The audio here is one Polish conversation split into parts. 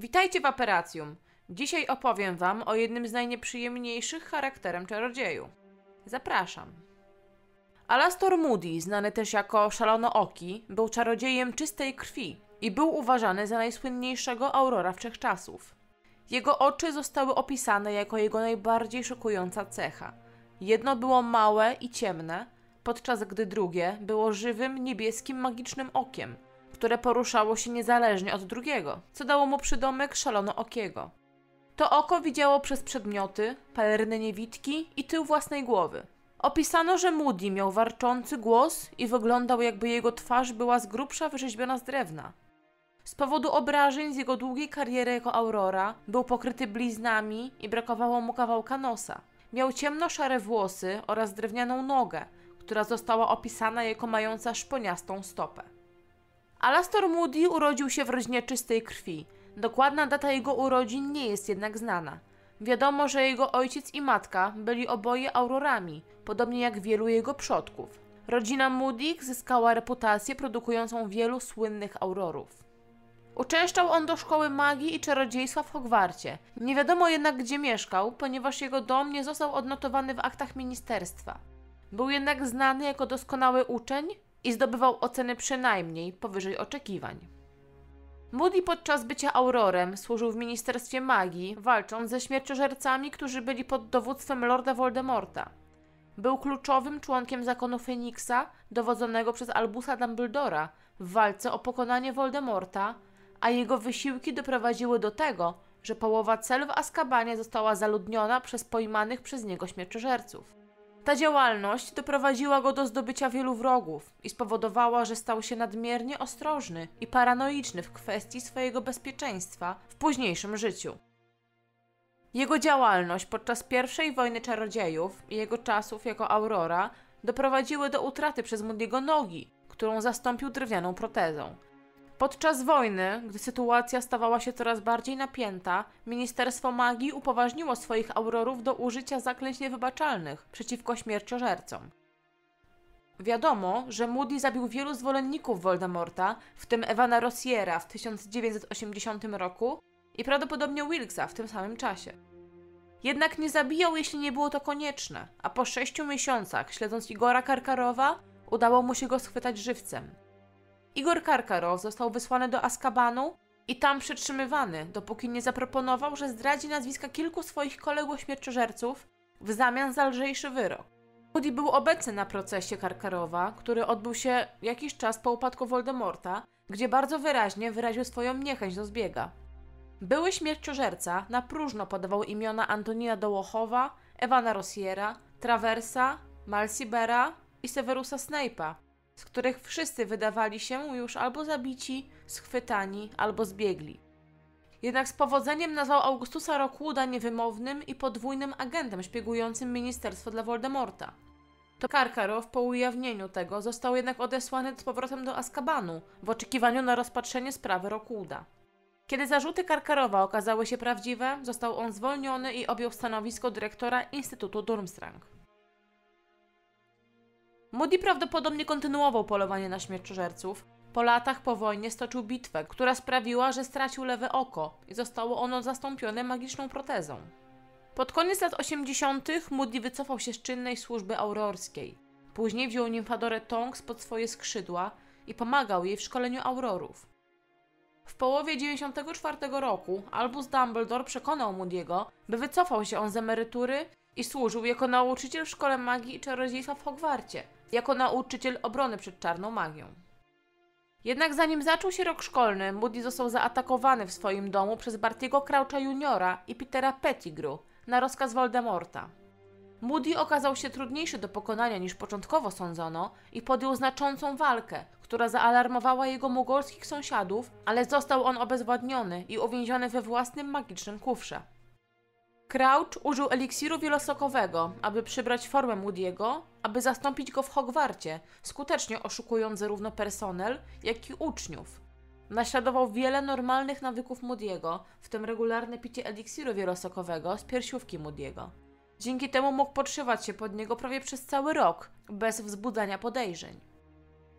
Witajcie w Aperacjum. Dzisiaj opowiem Wam o jednym z najnieprzyjemniejszych charakterem czarodzieju. Zapraszam. Alastor Moody, znany też jako Szalonooki, był czarodziejem czystej krwi i był uważany za najsłynniejszego aurora wszechczasów. Jego oczy zostały opisane jako jego najbardziej szokująca cecha. Jedno było małe i ciemne, podczas gdy drugie było żywym, niebieskim, magicznym okiem – które poruszało się niezależnie od drugiego, co dało mu przydomek szalonookiego. To oko widziało przez przedmioty, pelerny niewidki i tył własnej głowy. Opisano, że Moody miał warczący głos i wyglądał jakby jego twarz była z grubsza wyrzeźbiona z drewna. Z powodu obrażeń z jego długiej kariery jako Aurora był pokryty bliznami i brakowało mu kawałka nosa. Miał ciemno-szare włosy oraz drewnianą nogę, która została opisana jako mająca szponiastą stopę. Alastor Moody urodził się w rodzinie czystej krwi. Dokładna data jego urodzin nie jest jednak znana. Wiadomo, że jego ojciec i matka byli oboje aurorami, podobnie jak wielu jego przodków. Rodzina Moody zyskała reputację produkującą wielu słynnych aurorów. Uczęszczał on do szkoły magii i czarodziejstwa w Hogwarcie. Nie wiadomo jednak, gdzie mieszkał, ponieważ jego dom nie został odnotowany w aktach ministerstwa. Był jednak znany jako doskonały uczeń i zdobywał oceny przynajmniej powyżej oczekiwań. Moody podczas bycia aurorem służył w Ministerstwie Magii, walcząc ze śmierciożercami, którzy byli pod dowództwem Lorda Voldemorta. Był kluczowym członkiem zakonu Feniksa, dowodzonego przez Albusa Dumbledora w walce o pokonanie Voldemorta, a jego wysiłki doprowadziły do tego, że połowa cel w Azkabanie została zaludniona przez pojmanych przez niego śmierciożerców. Ta działalność doprowadziła go do zdobycia wielu wrogów i spowodowała, że stał się nadmiernie ostrożny i paranoiczny w kwestii swojego bezpieczeństwa w późniejszym życiu. Jego działalność podczas I wojny czarodziejów i jego czasów jako Aurora doprowadziły do utraty przez Moody'ego nogi, którą zastąpił drewnianą protezą. Podczas wojny, gdy sytuacja stawała się coraz bardziej napięta, Ministerstwo Magii upoważniło swoich aurorów do użycia zaklęć niewybaczalnych przeciwko śmierciożercom. Wiadomo, że Moody zabił wielu zwolenników Voldemorta, w tym Ewana Rossiera w 1980 roku i prawdopodobnie Wilkesa w tym samym czasie. Jednak nie zabijał, jeśli nie było to konieczne, a po sześciu miesiącach, śledząc Igora Karkarowa, udało mu się go schwytać żywcem. Igor Karkarow został wysłany do Askabanu i tam przetrzymywany, dopóki nie zaproponował, że zdradzi nazwiska kilku swoich kolegów śmierciożerców w zamian za lżejszy wyrok. Moody był obecny na procesie Karkarowa, który odbył się jakiś czas po upadku Voldemorta, gdzie bardzo wyraźnie wyraził swoją niechęć do zbiega. Były śmierciożerca na próżno podawał imiona Antonina Dołochowa, Ewana Rossiera, Traversa, Malsibera i Severusa Snape'a, z których wszyscy wydawali się już albo zabici, schwytani, albo zbiegli. Jednak z powodzeniem nazwał Augustusa Rockwooda niewymownym i podwójnym agentem szpiegującym ministerstwo dla Voldemorta. To Karkarow po ujawnieniu tego został jednak odesłany z powrotem do Azkabanu w oczekiwaniu na rozpatrzenie sprawy Rockwooda. Kiedy zarzuty Karkarowa okazały się prawdziwe, został on zwolniony i objął stanowisko dyrektora Instytutu Durmstrang. Moody prawdopodobnie kontynuował polowanie na śmierciożerców. Po latach po wojnie stoczył bitwę, która sprawiła, że stracił lewe oko i zostało ono zastąpione magiczną protezą. Pod koniec lat 80. Moody wycofał się z czynnej służby aurorskiej. Później wziął nimfadorę Tonks pod swoje skrzydła i pomagał jej w szkoleniu aurorów. W połowie 94 roku Albus Dumbledore przekonał Moody'ego, by wycofał się on z emerytury i służył jako nauczyciel w szkole magii i czarodziejstwa w Hogwarcie – jako nauczyciel obrony przed czarną magią. Jednak zanim zaczął się rok szkolny, Moody został zaatakowany w swoim domu przez Bartiego Croucha Juniora i Petera Pettigrew na rozkaz Voldemorta. Moody okazał się trudniejszy do pokonania niż początkowo sądzono i podjął znaczącą walkę, która zaalarmowała jego mugolskich sąsiadów, ale został on obezwładniony i uwięziony we własnym magicznym kufrze. Crouch użył eliksiru wielosokowego, aby przybrać formę Moody'ego, aby zastąpić go w Hogwarcie, skutecznie oszukując zarówno personel, jak i uczniów. Naśladował wiele normalnych nawyków Moody'ego, w tym regularne picie eliksiru wielosokowego z piersiówki Moody'ego. Dzięki temu mógł podszywać się pod niego prawie przez cały rok, bez wzbudzania podejrzeń.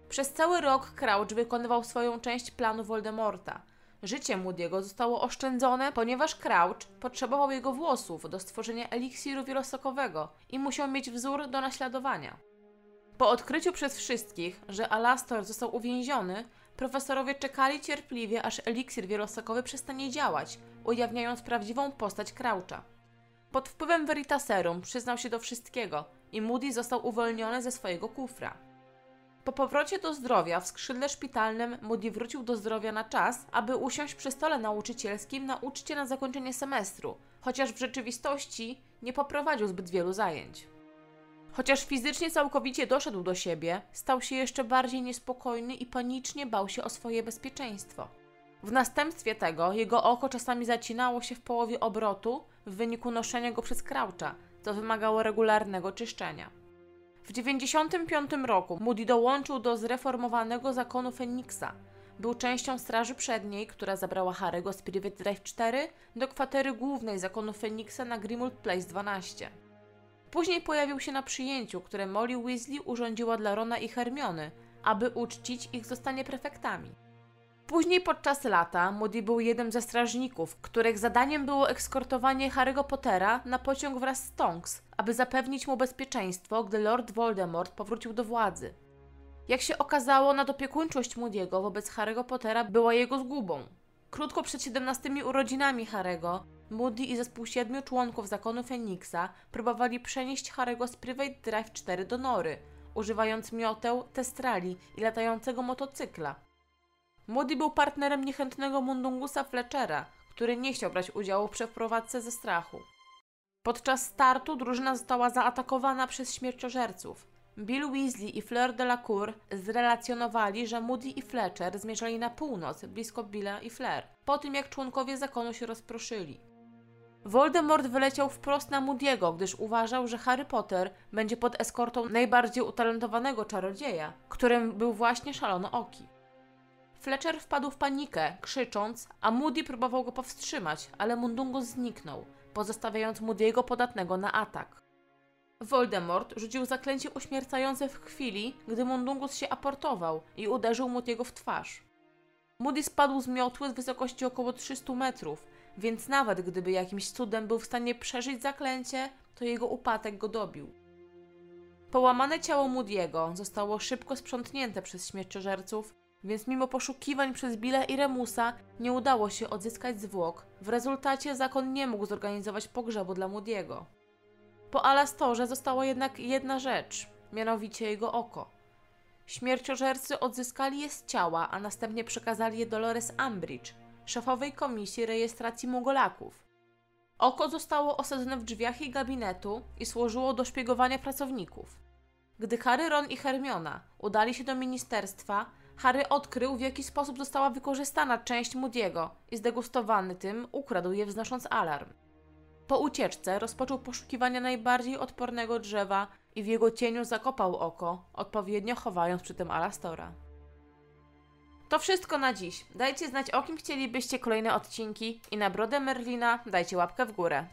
Przez cały rok Crouch wykonywał swoją część planu Voldemorta – Życie Moody'ego zostało oszczędzone, ponieważ Crouch potrzebował jego włosów do stworzenia eliksiru wielosokowego i musiał mieć wzór do naśladowania. Po odkryciu przez wszystkich, że Alastor został uwięziony, profesorowie czekali cierpliwie, aż eliksir wielosokowy przestanie działać, ujawniając prawdziwą postać Croucha. Pod wpływem Veritaserum przyznał się do wszystkiego i Moody został uwolniony ze swojego kufra. Po powrocie do zdrowia w skrzydle szpitalnym Moody wrócił do zdrowia na czas, aby usiąść przy stole nauczycielskim na uczcie na zakończenie semestru, chociaż w rzeczywistości nie poprowadził zbyt wielu zajęć. Chociaż fizycznie całkowicie doszedł do siebie, stał się jeszcze bardziej niespokojny i panicznie bał się o swoje bezpieczeństwo. W następstwie tego jego oko czasami zacinało się w połowie obrotu w wyniku noszenia go przez Croucha, co wymagało regularnego czyszczenia. W 1995 roku Moody dołączył do zreformowanego zakonu Feniksa. Był częścią Straży Przedniej, która zabrała Harry'ego z Private Drive 4 do kwatery głównej zakonu Feniksa na Grimald Place 12. Później pojawił się na przyjęciu, które Molly Weasley urządziła dla Rona i Hermiony, aby uczcić ich zostanie prefektami. Później podczas lata Moody był jednym ze strażników, których zadaniem było ekskortowanie Harry'ego Pottera na pociąg wraz z Tonks, aby zapewnić mu bezpieczeństwo, gdy Lord Voldemort powrócił do władzy. Jak się okazało, nadopiekuńczość Moody'ego wobec Harry'ego Pottera była jego zgubą. Krótko przed 17 urodzinami Harry'ego, Moody i zespół siedmiu członków zakonu Feniksa próbowali przenieść Harry'ego z Private Drive 4 do Nory, używając mioteł, testrali i latającego motocykla. Moody był partnerem niechętnego Mundungusa Fletchera, który nie chciał brać udziału w przeprowadzce ze strachu. Podczas startu drużyna została zaatakowana przez śmierciożerców. Bill Weasley i Fleur Delacour zrelacjonowali, że Moody i Fletcher zmierzali na północ, blisko Billa i Fleur, po tym jak członkowie zakonu się rozproszyli. Voldemort wyleciał wprost na Moody'ego, gdyż uważał, że Harry Potter będzie pod eskortą najbardziej utalentowanego czarodzieja, którym był właśnie Szalono Oki. Fletcher wpadł w panikę, krzycząc, a Moody próbował go powstrzymać, ale Mundungus zniknął, pozostawiając Moody'ego podatnego na atak. Voldemort rzucił zaklęcie uśmiercające w chwili, gdy Mundungus się aportował i uderzył Moody'ego w twarz. Moody spadł z miotły z wysokości około 300 metrów, więc nawet gdyby jakimś cudem był w stanie przeżyć zaklęcie, to jego upadek go dobił. Połamane ciało Moody'ego zostało szybko sprzątnięte przez śmierciożerców, więc mimo poszukiwań przez Billa i Remusa nie udało się odzyskać zwłok. W rezultacie zakon nie mógł zorganizować pogrzebu dla Moody'ego. Po Alastorze została jednak jedna rzecz, mianowicie jego oko. Śmierciożercy odzyskali je z ciała, a następnie przekazali je Dolores Umbridge, szefowej komisji rejestracji Mugolaków. Oko zostało osadzone w drzwiach jej gabinetu i służyło do szpiegowania pracowników. Gdy Harry, Ron i Hermiona udali się do ministerstwa, Harry odkrył, w jaki sposób została wykorzystana część Moody'ego i zdegustowany tym ukradł je wznosząc alarm. Po ucieczce rozpoczął poszukiwania najbardziej odpornego drzewa i w jego cieniu zakopał oko, odpowiednio chowając przy tym Alastora. To wszystko na dziś. Dajcie znać, o kim chcielibyście kolejne odcinki i na brodę Merlina dajcie łapkę w górę.